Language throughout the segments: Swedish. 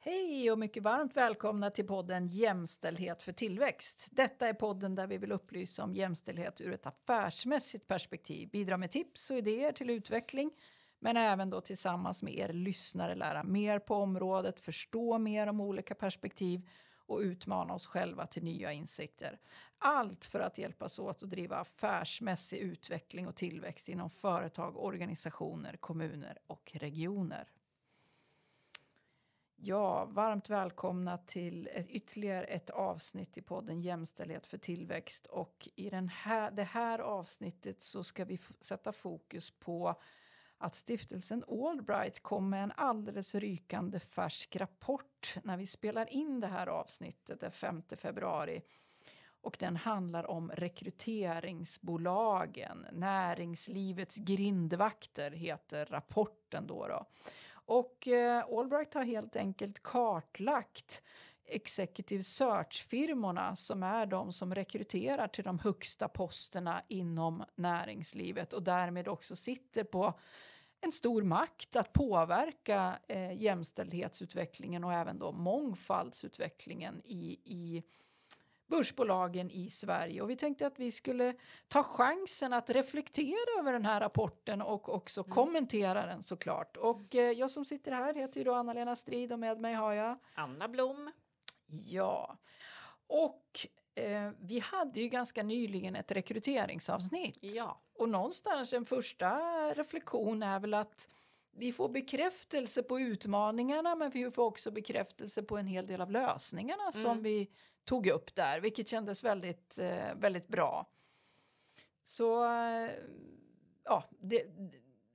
Hej och mycket varmt välkomna till podden Jämställdhet för tillväxt. Detta är podden där vi vill upplysa om jämställdhet ur ett affärsmässigt perspektiv, bidra med tips och idéer till utveckling, men även då tillsammans med er lyssnare lära mer på området, förstå mer om olika perspektiv och utmana oss själva till nya insikter. Allt för att hjälpas åt att driva affärsmässig utveckling och tillväxt inom företag, organisationer, kommuner och regioner. Ja, varmt välkomna till ett, ytterligare ett avsnitt i podden Jämställdhet för tillväxt. Och i den här, det här avsnittet så ska vi sätta fokus på att stiftelsen Allbright kom med en alldeles rykande färsk rapport när vi spelar in det här avsnittet den 5 februari. Och den handlar om rekryteringsbolagen. Näringslivets grindvakter heter rapporten då. då. Och eh, Allbright har helt enkelt kartlagt executive search-firmorna som är de som rekryterar till de högsta posterna inom näringslivet och därmed också sitter på en stor makt att påverka eh, jämställdhetsutvecklingen och även då mångfaldsutvecklingen i, i börsbolagen i Sverige. Och vi tänkte att vi skulle ta chansen att reflektera över den här rapporten och också mm. kommentera den såklart. Och eh, jag som sitter här heter ju då Anna-Lena Strid och med mig har jag Anna Blom. Ja, och eh, vi hade ju ganska nyligen ett rekryteringsavsnitt. Ja. Och någonstans en första reflektion är väl att vi får bekräftelse på utmaningarna men vi får också bekräftelse på en hel del av lösningarna mm. som vi tog upp där, vilket kändes väldigt, eh, väldigt bra. Så eh, ja, det,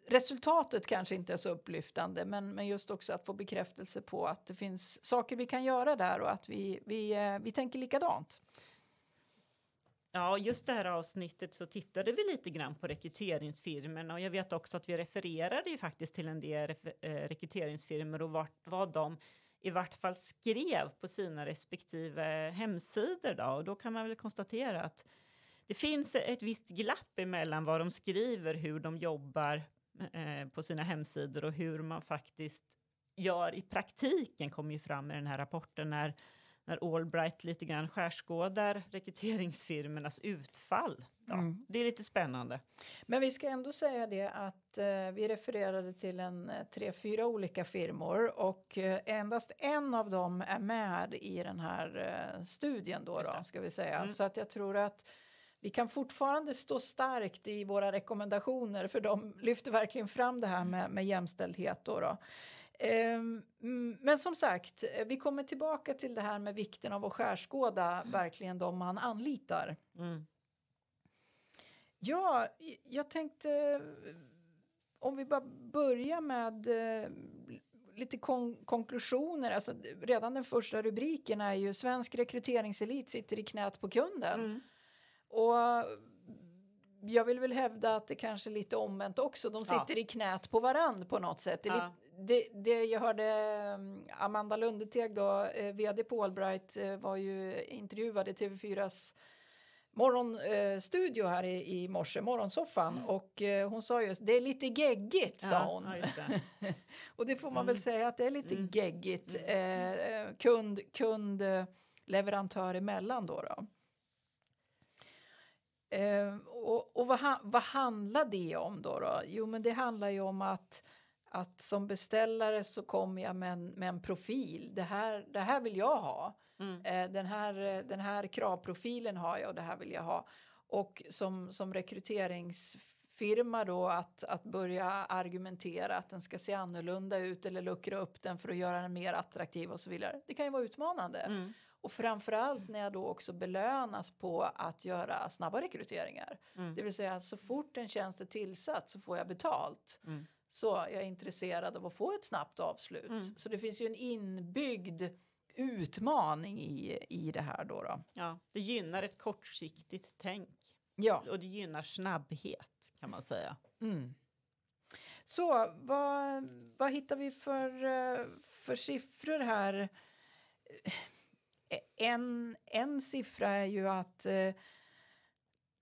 resultatet kanske inte är så upplyftande, men, men just också att få bekräftelse på att det finns saker vi kan göra där och att vi, vi, eh, vi tänker likadant. Ja, just det här avsnittet så tittade vi lite grann på rekryteringsfirmorna och jag vet också att vi refererade ju faktiskt till en del eh, rekryteringsfirmor och vart, vad de i vart fall skrev på sina respektive hemsidor då och då kan man väl konstatera att det finns ett visst glapp emellan vad de skriver, hur de jobbar eh, på sina hemsidor och hur man faktiskt gör i praktiken kommer ju fram i den här rapporten när när Allbright lite grann skärskådar rekryteringsfirmornas utfall. Ja, mm. Det är lite spännande. Men vi ska ändå säga det att eh, vi refererade till en eh, tre, fyra olika firmor och eh, endast en av dem är med i den här eh, studien då, då ska vi säga. Mm. Så att jag tror att vi kan fortfarande stå starkt i våra rekommendationer för de lyfter verkligen fram det här med, med jämställdhet. Då, då. Ehm, men som sagt, vi kommer tillbaka till det här med vikten av att skärskåda mm. verkligen de man anlitar. Mm. Ja, jag tänkte om vi bara börjar med eh, lite kon konklusioner. Alltså, redan den första rubriken är ju svensk rekryteringselit sitter i knät på kunden. Mm. Och jag vill väl hävda att det kanske är lite omvänt också. De sitter ja. i knät på varandra på något sätt. Det, ja. det, det, jag hörde mm, Amanda Lundeteg, då, eh, vd på Allbright, eh, var ju intervjuad i TV4s morgonstudio eh, här i, i morse, morgonsoffan. Mm. Och eh, hon sa just, det är lite geggigt, sa hon. Ja, och det får man mm. väl säga att det är lite mm. geggigt. Mm. Eh, kund, kund, leverantör emellan då. då. Eh, och, och vad, vad handlar det om då, då? Jo, men det handlar ju om att, att som beställare så kommer jag med en, med en profil. Det här, det här vill jag ha. Mm. Eh, den, här, den här kravprofilen har jag och det här vill jag ha. Och som, som rekryteringsfirma då att, att börja argumentera att den ska se annorlunda ut eller luckra upp den för att göra den mer attraktiv och så vidare. Det kan ju vara utmanande. Mm. Och framförallt när jag då också belönas på att göra snabba rekryteringar. Mm. Det vill säga så fort en tjänst är tillsatt så får jag betalt. Mm. Så jag är intresserad av att få ett snabbt avslut. Mm. Så det finns ju en inbyggd utmaning i, i det här då, då. Ja, det gynnar ett kortsiktigt tänk. Ja. Och det gynnar snabbhet kan man säga. Mm. Så vad, vad hittar vi för, eh, för siffror här? en, en siffra är ju att eh,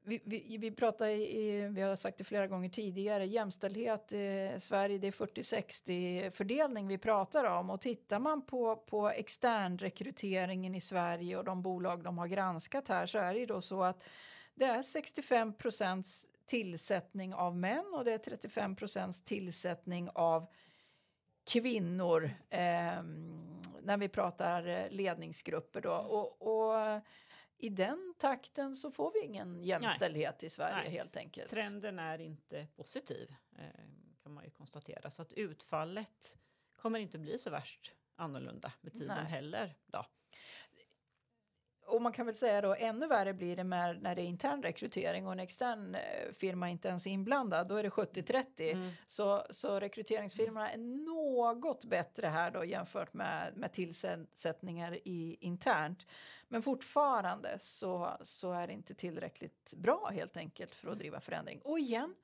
vi, vi, vi pratar i, vi har sagt det flera gånger tidigare, jämställdhet i Sverige det är 40-60 fördelning vi pratar om och tittar man på, på externrekryteringen i Sverige och de bolag de har granskat här så är det ju då så att det är 65 procents tillsättning av män och det är 35 procents tillsättning av kvinnor eh, när vi pratar eh, ledningsgrupper då. Och, och i den takten så får vi ingen jämställdhet Nej. i Sverige Nej. helt enkelt. Trenden är inte positiv eh, kan man ju konstatera så att utfallet kommer inte bli så värst annorlunda med tiden Nej. heller. Då och man kan väl säga då ännu värre blir det med, när det är intern rekrytering och en extern eh, firma inte ens är inblandad. Då är det 70-30. Mm. Så, så rekryteringsfirmorna är något bättre här då jämfört med, med tillsättningar i internt. Men fortfarande så, så är det inte tillräckligt bra helt enkelt för att driva förändring. Och igen,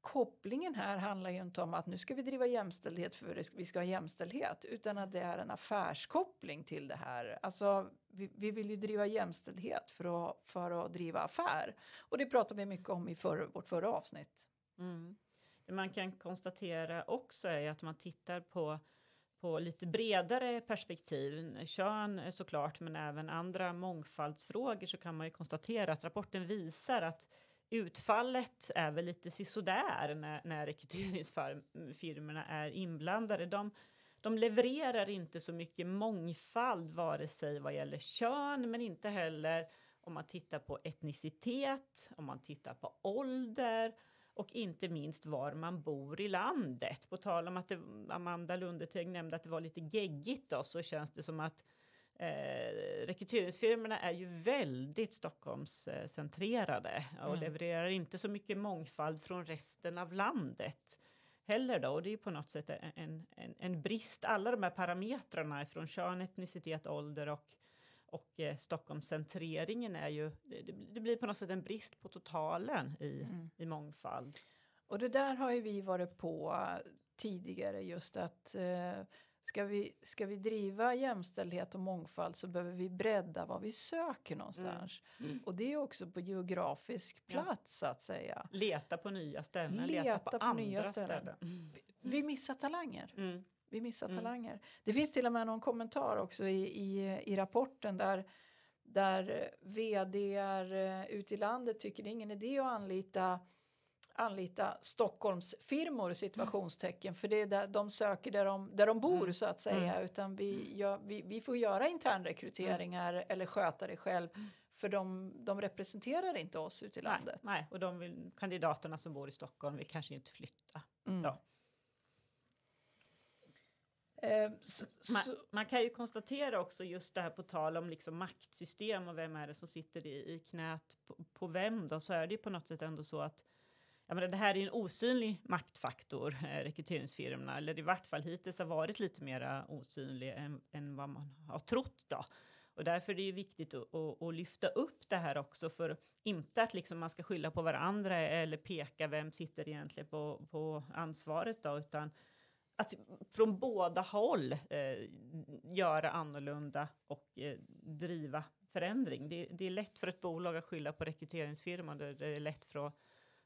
kopplingen här handlar ju inte om att nu ska vi driva jämställdhet för vi ska ha jämställdhet utan att det är en affärskoppling till det här. Alltså, vi, vi vill ju driva jämställdhet för att, för att driva affär och det pratar vi mycket om i för, vårt förra avsnitt. Mm. Det man kan konstatera också är att man tittar på på lite bredare perspektiv, kön såklart, men även andra mångfaldsfrågor så kan man ju konstatera att rapporten visar att utfallet är väl lite sisådär när, när rekryteringsfirmorna är inblandade. De, de levererar inte så mycket mångfald, vare sig vad gäller kön, men inte heller om man tittar på etnicitet, om man tittar på ålder och inte minst var man bor i landet. På tal om att det, Amanda Lundeteg nämnde att det var lite geggigt då, så känns det som att Eh, rekryteringsfirmorna är ju väldigt Stockholmscentrerade och mm. levererar inte så mycket mångfald från resten av landet heller då. Och det är ju på något sätt en, en, en brist. Alla de här parametrarna från kön, etnicitet, ålder och, och eh, Stockholmscentreringen är ju, det, det, blir på något sätt en brist på totalen i, mm. i mångfald. Och det där har ju vi varit på tidigare just att eh, Ska vi, ska vi driva jämställdhet och mångfald så behöver vi bredda vad vi söker någonstans. Mm. Mm. Och det är också på geografisk plats ja. att säga. Leta på nya ställen, leta, leta på, på, andra nya ställen. ställen. Mm. Vi, missar talanger. Vi missar talanger. Det finns till och med någon kommentar också i, i, i rapporten där där vd eh, ute i landet tycker det är ingen idé att anlita anlita Stockholmsfirmor situationstecken för det är där de söker där de, där de bor mm. så att säga mm. utan vi, ja, vi, vi får göra internrekryteringar mm. eller sköta det själv mm. för de, de representerar inte oss ute i nej, landet. Nej, och de vill, kandidaterna som bor i Stockholm vill kanske inte flytta. Mm. Ja. Eh, så, man, så. man, kan ju konstatera också just det här på tal om liksom maktsystem och vem är det som sitter i, i knät på, på vem då, så är det ju på något sätt ändå så att jag menar, det här är en osynlig maktfaktor, eh, rekryteringsfirmorna, eller i vart fall hittills har varit lite mer osynlig än, än, vad man har trott. Då. Och därför är det ju viktigt att, att, att, lyfta upp det här också, för inte att liksom man ska skylla på varandra eller peka vem sitter egentligen på, på ansvaret, då, utan att från båda håll eh, göra annorlunda och eh, driva förändring. Det, det, är lätt för ett bolag att skylla på rekryteringsfirman, det, det är lätt för att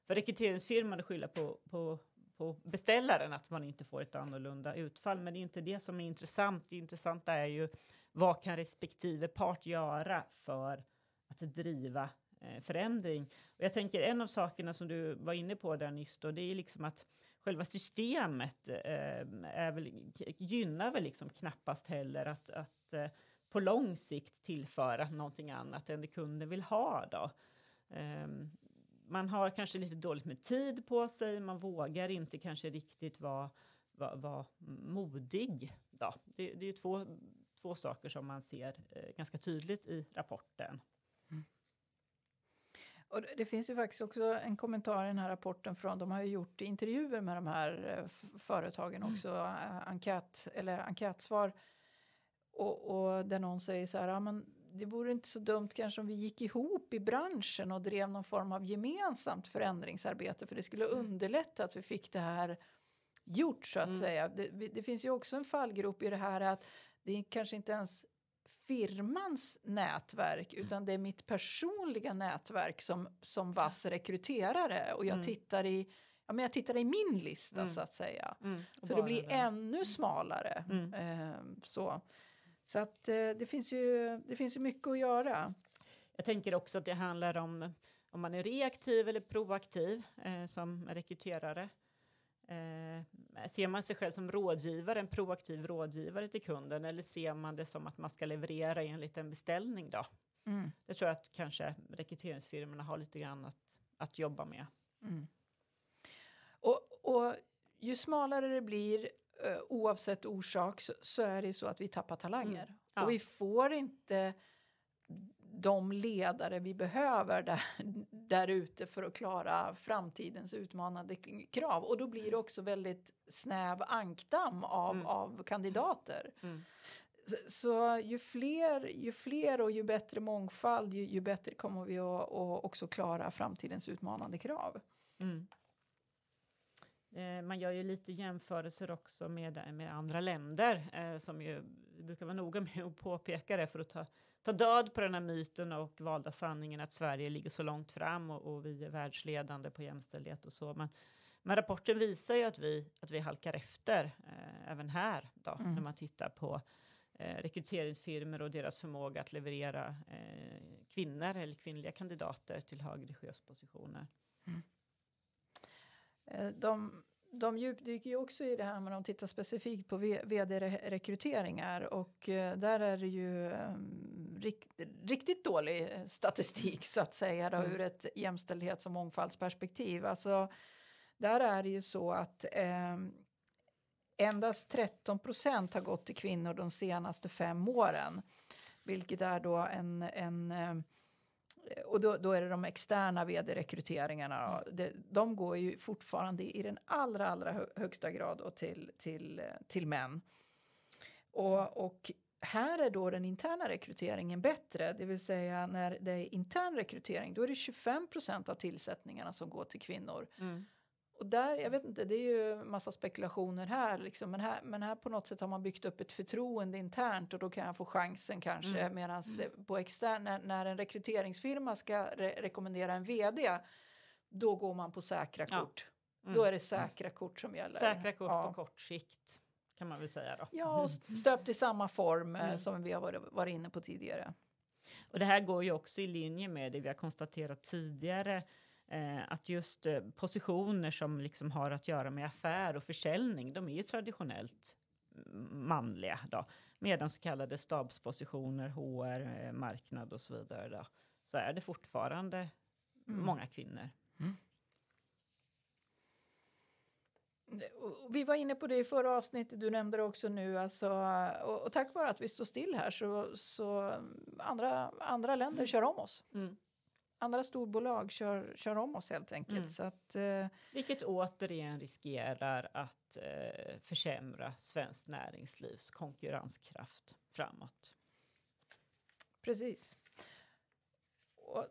för rekryteringsfirman att skylla på, på, på beställaren att man inte får ett annorlunda utfall. Men det är inte det som är intressant. Det intressanta är ju vad kan respektive part göra för att driva eh, förändring? Och jag tänker en av sakerna som du var inne på där nyss då, det är liksom att själva systemet eh, är väl, gynnar väl liksom knappast heller att, att eh, på lång sikt tillföra någonting annat än det kunden vill ha då. Um, man har kanske lite dåligt med tid på sig, man vågar inte kanske riktigt vara, vara, vara modig. Då. Det, det är två, två saker som man ser eh, ganska tydligt i rapporten. Mm. Och det finns ju faktiskt också en kommentar i den här rapporten från, de har ju gjort intervjuer med de här eh, företagen också, mm. enkät, eller enkätsvar. Och, och där någon säger så här, ja, men det vore inte så dumt kanske om vi gick ihop i branschen och drev någon form av gemensamt förändringsarbete för det skulle mm. underlätta att vi fick det här gjort så att mm. säga. Det, det, finns ju också en fallgrop i det här att det kanske inte ens firmans nätverk Mm. utan det är mitt personliga nätverk som, som vass rekryterare och jag Mm. tittar i Ja, men jag tittar i min lista Mm. så att säga. Mm, Så det blir ännu smalare. Eh, så så att, eh, det, finns ju, det finns ju mycket att göra. Jag tänker också att det handlar om om man är reaktiv eller proaktiv eh, som rekryterare. Eh, ser man sig själv som rådgivare, en proaktiv rådgivare till kunden eller ser man det som att man ska leverera enligt en beställning då? Mm. Det tror jag att kanske rekryteringsfirmorna har lite grann att, att jobba med. Mm. Och, och ju smalare det blir oavsett orsak så, så är det så att vi tappar talanger. Mm. Ja. Och vi får inte de ledare vi behöver där, där ute för att klara framtidens utmanande krav. Och då blir det också väldigt snäv ankdamm av, Mm. av kandidater. Mm. Så, så ju, fler, ju fler och ju bättre mångfald ju, ju bättre kommer vi att, att också klara framtidens utmanande krav. Mm. Eh, man gör ju lite jämförelser också med, med andra länder eh, som ju brukar vara noga med att påpeka det för att ta, ta död på den här myten och valda sanningen att Sverige ligger så långt fram och, och vi är världsledande på jämställdhet och så. Men, men rapporten visar ju att vi, att vi halkar efter eh, även här då, Mm. när man tittar på eh, rekryteringsfirmor och deras förmåga att leverera eh, kvinnor eller kvinnliga kandidater till högre chefspositioner. Eh, De, de djupdyker ju också i det här med de tittar specifikt på vd-rekryteringar och eh, där är det ju rik, riktigt dålig eh, statistik så att säga då, Mm. ur ett jämställdhets och mångfaldsperspektiv. Alltså, där är det ju så att ehm, endast 13 procent har gått till kvinnor de senaste fem åren. Vilket är då en, en eh, och då, då är det de externa vd-rekryteringarna. då. Det- De går ju fortfarande i den allra, allra hö- högsta grad då till, till, till män. Och, och här är då den interna rekryteringen bättre, det vill säga när det är intern rekrytering, då är det 25 procent av tillsättningarna som går till kvinnor. Mm. Och där, jag vet inte, det är ju massa spekulationer här, liksom, men här, men här på något sätt har man byggt upp ett förtroende internt och då kan jag få chansen kanske. Mm. Medan på extern, när, när en rekryteringsfirma ska re rekommendera en vd, då går man på säkra Ja. kort. Mm. Då är det säkra kort som gäller. Säkra kort ja. på kort sikt kan man väl säga då. Ja, och stöpt i samma form eh, Mm. som vi har varit, varit inne på tidigare. Och det här går ju också i linje med det vi har konstaterat tidigare. Eh, att just eh, positioner som liksom har att göra med affär och försäljning, de är ju traditionellt mm, manliga då. Medan så kallade stabspositioner, HR, eh, marknad och så vidare då, så är det fortfarande Mm. många kvinnor. Och Vi var inne på det i förra avsnittet, du nämnde det också nu. Alltså, och, och tack vare att vi står still här så, så andra, andra länder kör om oss. Mm. Andra storbolag kör, kör om oss helt enkelt. Mm. Så att, eh, Vilket återigen riskerar att eh, försämra svenskt näringslivs konkurrenskraft framåt. precis. Och,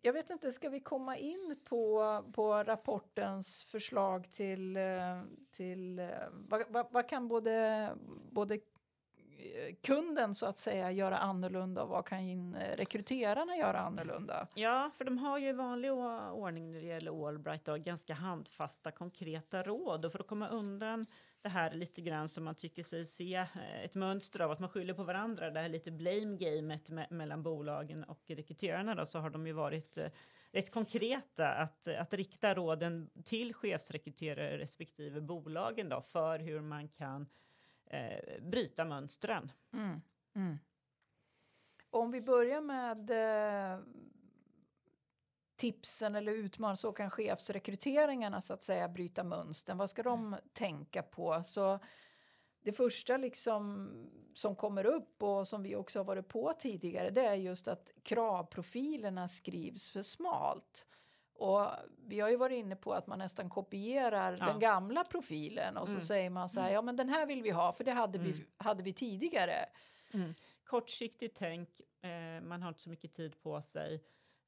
jag vet inte, ska vi komma in på, på rapportens förslag till, eh, till eh, vad, vad, vad kan både, både Eh, kunden så att säga göra annorlunda och vad kan eh, rekryterarna göra annorlunda? Ja, för de har ju i vanlig ordning när det gäller Allbright då, ganska handfasta konkreta råd och för att komma undan det här lite grann som man tycker sig se eh, ett mönster av att man skyller på varandra, det här lite blame gamet me mellan bolagen och rekryterarna då, så har de ju varit eh, rätt konkreta att, att rikta råden till chefsrekryterare respektive bolagen då för hur man kan eh, bryta mönstren. Mm, mm. Om vi börjar med eh, tipsen eller utmaningar så kan chefsrekryteringarna så att säga bryta mönstren. Vad ska de tänka på? Så det första liksom som kommer upp och som vi också har varit på tidigare det är just att kravprofilerna skrivs för smalt. Och vi har ju varit inne på att man nästan kopierar Ja. den gamla profilen och så Mm. säger man så här, ja men den här vill vi ha för det hade, Mm. vi, hade vi tidigare. kortsiktigt tänk, eh, man har inte så mycket tid på sig,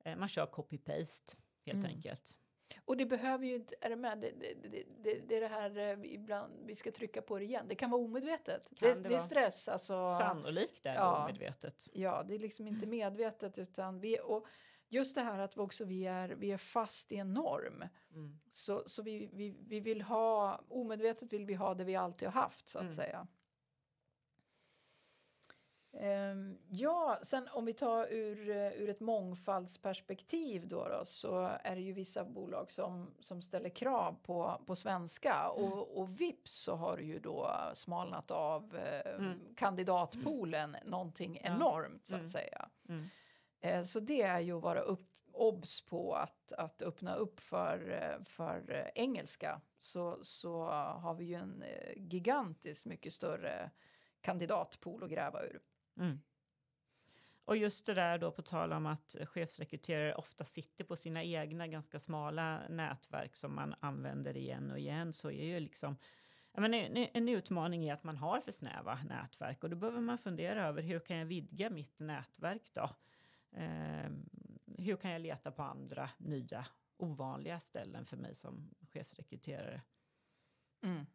eh, man kör copy-paste helt Mm. enkelt. Och det behöver ju inte, är det med, det, det, det, det är det här eh, ibland, vi ska trycka på det igen, det kan vara omedvetet. Kan det, det det är stress alltså. Sannolikt är det Ja. omedvetet. Ja, det är liksom inte medvetet utan vi, och just det här att vi också vi är, vi är fast i en norm. Mm. Så, så vi, vi, vi vill ha, omedvetet vill vi ha det vi alltid har haft så att Mm. säga. Ehm, ja, sen om vi tar ur, ur ett mångfaldsperspektiv då, då så är det ju vissa bolag som, som ställer krav på, på svenska och, och vips så har det ju då smalnat av eh, Mm. kandidatpoolen någonting Ja. enormt så att Mm. säga. Mm. Eh, så det är ju att vara upp, obs på att, att öppna upp för, eh, för eh, engelska. Så, så har vi ju en gigantisk gigantiskt mycket större kandidatpool att gräva ur. Mm. Och just det där då på tal om att chefsrekryterare ofta sitter på sina egna ganska smala nätverk som man använder igen och igen så är ju liksom men en, en utmaning är att man har för snäva nätverk och då behöver man fundera över hur kan jag vidga mitt nätverk då? Eh, hur kan jag leta på andra nya ovanliga ställen för mig som chefsrekryterare? Mm.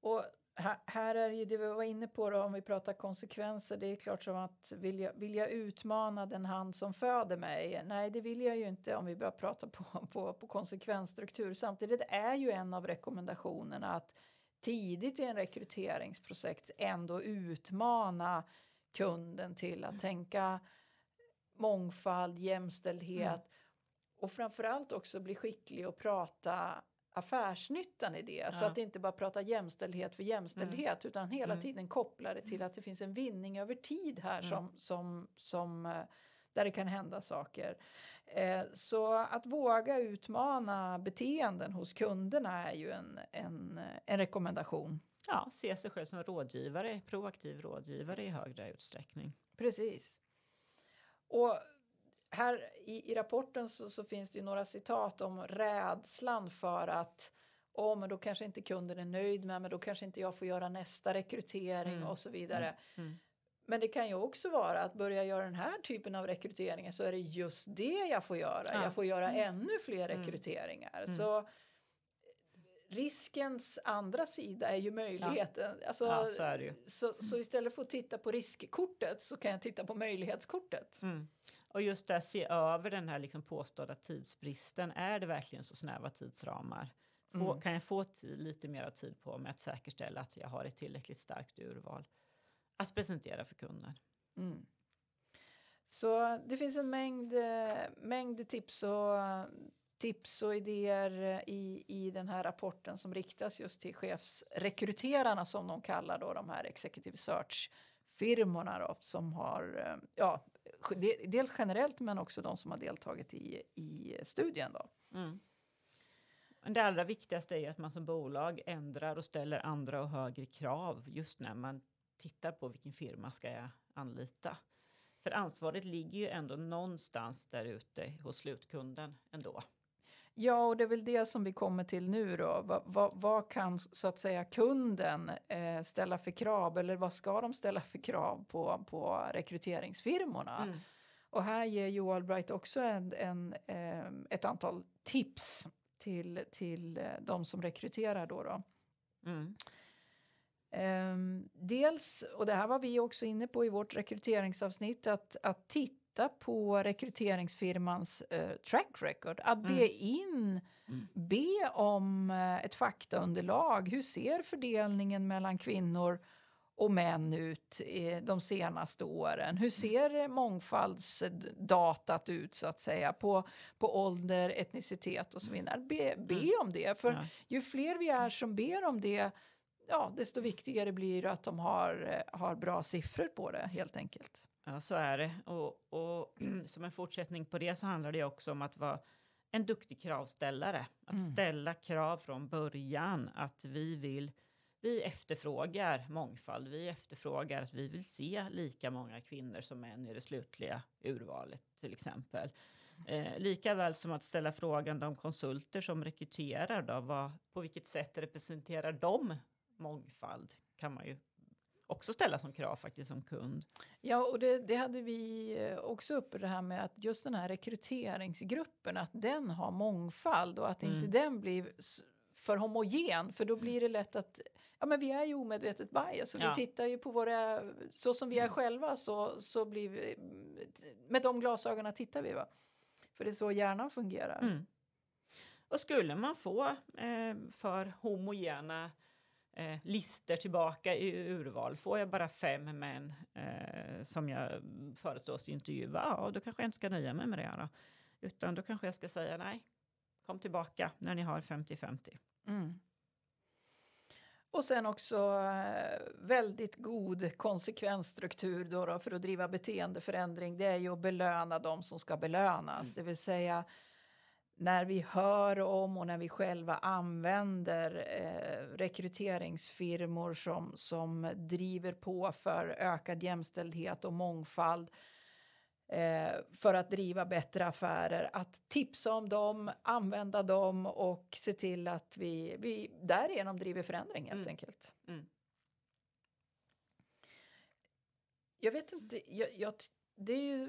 Och här, här är ju det vi var inne på då, om vi pratar konsekvenser. Det är klart som att vill jag, vill jag utmana den hand som föder mig? Nej, det vill jag ju inte om vi börjar prata på, på, på konsekvensstruktur. Samtidigt är ju en av rekommendationerna att tidigt i en rekryteringsprojekt ändå utmana kunden till att tänka mångfald, jämställdhet och framförallt också bli skicklig och prata affärsnyttan i det. Så Ja. att inte bara prata jämställdhet för jämställdhet utan hela Mm. tiden koppla det till att det finns en vinning över tid här Mm. som, som, som eh, där det kan hända saker. Eh, Så att våga utmana beteenden hos kunderna är ju en, en, en rekommendation. Ja, se sig själv som rådgivare, proaktiv rådgivare i högre utsträckning. Precis. Och här i, i rapporten så, så finns det ju några citat om rädslan för att Åh, men då kanske inte kunden är nöjd med men då kanske inte jag får göra nästa rekrytering Mm. och så vidare. Mm. Men det kan ju också vara att börja göra den här typen av rekryteringar så är det just det jag får göra. Ja. Jag får göra ännu fler Mm. rekryteringar. Mm. Så riskens andra sida är ju möjligheten. Alltså, Ja, så är det ju. Så, så istället för att titta på riskkortet så kan jag titta på möjlighetskortet. Mm. Och just det, se över den här liksom påstådda tidsbristen. Är det verkligen så snäva tidsramar? Få, Mm. Kan jag få lite mer tid på mig att säkerställa att jag har ett tillräckligt starkt urval att presentera för kunden? Mm. Så det finns en mängd, eh, mängd tips, och, tips och idéer eh, i, i den här rapporten som riktas just till chefsrekryterarna som de kallar då de här executive search-firmorna då, som har, eh, ja, dels generellt men också de som har deltagit i, i studien då. Mm. Det allra viktigaste är att man som bolag ändrar och ställer andra och högre krav just när man tittar på vilken firma ska jag anlita. För ansvaret ligger ju ändå någonstans där ute hos slutkunden ändå. Ja, och det är väl det som vi kommer till nu då. Vad, vad, vad kan så att säga kunden eh, ställa för krav eller vad ska de ställa för krav på, på rekryteringsfirmorna? Mm. Och här ger ju Allbright också en, en, eh, ett antal tips till, till eh, de som rekryterar då. då. Mm. Ehm, dels, och det här var vi också inne på i vårt rekryteringsavsnitt, att, att titta på rekryteringsfirmans eh, track record, att be in, Mm. be om eh, ett faktaunderlag. Hur ser fördelningen mellan kvinnor och män ut de senaste åren? Hur ser mångfaldsdatat ut så att säga på, på ålder, etnicitet och så vidare? Be, be om det, för ju fler vi är som ber om det, ja, desto viktigare blir det att de har, eh, har bra siffror på det helt enkelt. Ja, så är det. Och, och som en fortsättning på det så handlar det också om att vara en duktig kravställare. Att Mm. ställa krav från början att vi vill, vi efterfrågar mångfald. Vi efterfrågar att vi vill se lika många kvinnor som män i det slutliga urvalet till exempel. Eh, lika väl som att ställa frågan de konsulter som rekryterar då, vad, på vilket sätt representerar de mångfald kan man ju också ställa som krav faktiskt som kund. Ja, och det, det hade vi eh, också uppe det här med att just den här rekryteringsgruppen, att den har mångfald och att Mm. inte den blir för homogen, för då blir det lätt att, ja men vi är ju omedvetet bias och Ja. vi tittar ju på våra, så som vi är själva så, så blir vi, med de glasögonen tittar vi va. För det är så hjärnan fungerar. Mm. Och skulle man få eh, för homogena eh, lister tillbaka i urval, får jag bara fem män eh, som jag föreslås intervjua, ja då kanske jag inte ska nöja mig med det. Då. Utan då kanske jag ska säga nej, kom tillbaka när ni har 50-50. Mm. Och sen också eh, väldigt god konsekvensstruktur då, då för att driva beteendeförändring. Det är ju att belöna de som ska belönas, Mm. det vill säga när vi hör om och när vi själva använder eh, rekryteringsfirmor som, som driver på för ökad jämställdhet och mångfald eh, för att driva bättre affärer, att tipsa om dem, använda dem och se till att vi, vi därigenom driver förändring helt Mm. enkelt. Mm. Jag vet inte, jag, jag, det är ju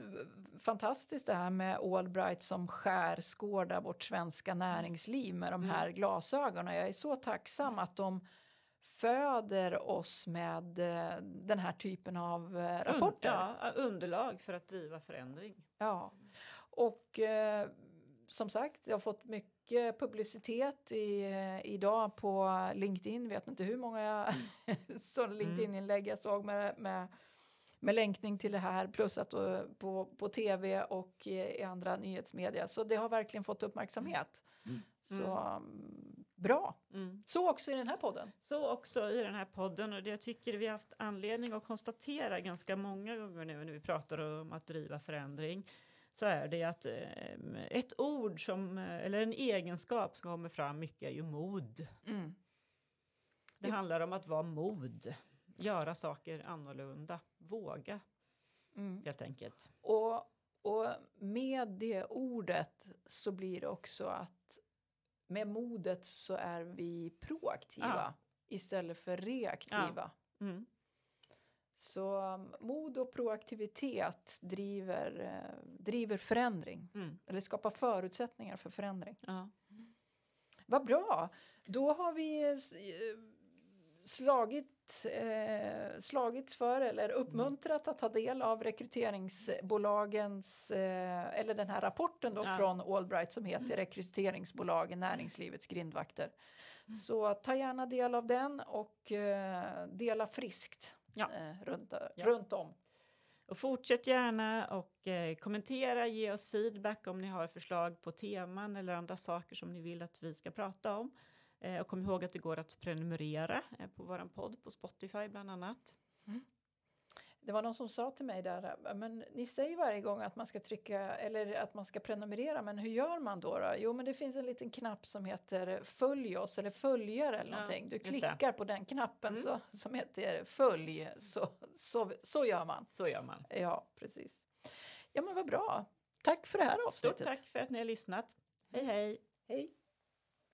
fantastiskt det här med Allbright som skärskådar vårt svenska näringsliv med de här glasögonen. Jag är så tacksam att de föder oss med eh, den här typen av eh, rapporter. Ja, underlag för att driva förändring. Ja, och eh, som sagt, jag har fått mycket publicitet i, idag på LinkedIn. Vet inte hur många så LinkedIn-inlägg jag såg med, med, med länkning till det här plus att eh, på, på tv och i, andra nyhetsmedia. Så det har verkligen fått uppmärksamhet. Så mm, bra. Mm. Så också i den här podden. Så också i den här podden och det jag tycker vi har haft anledning att konstatera ganska många gånger nu när vi pratar om att driva förändring så är det att eh, ett ord som, eh, eller en egenskap som kommer fram mycket är ju mod. Mm. Det handlar om att vara mod, göra saker annorlunda, våga Mm. helt enkelt. Och, och med det ordet så blir det också att med modet så är vi proaktiva Ja. istället för reaktiva. Mm. Så um, mod och proaktivitet driver, eh, driver förändring Mm. eller skapar förutsättningar för förändring. Ja. Vad bra! Då har vi eh, slagit, eh, slagits för eller uppmuntrat att ta del av rekryteringsbolagens eh, eller den här rapporten då Ja. från Allbright som heter Rekryteringsbolagen Näringslivets grindvakter. Så ta gärna del av den och eh, dela friskt Ja. eh, runt, Ja. runt om. Och fortsätt gärna och eh, kommentera, ge oss feedback om ni har förslag på teman eller andra saker som ni vill att vi ska prata om. Eh, och kom ihåg att det går att prenumerera eh, på våran podd på Spotify bland annat. Det var någon som sa till mig där, men ni säger varje gång att man ska trycka eller att man ska prenumerera, men hur gör man då? då? Jo, men det finns en liten knapp som heter följ oss eller följare eller någonting. Du just det. klickar på den knappen Mm. så, som heter följ, så, så, så gör man. Så gör man. Ja, precis. Ja, men vad bra. Tack för det här Stort avsnittet. tack för att ni har lyssnat. Hej hej! Hej.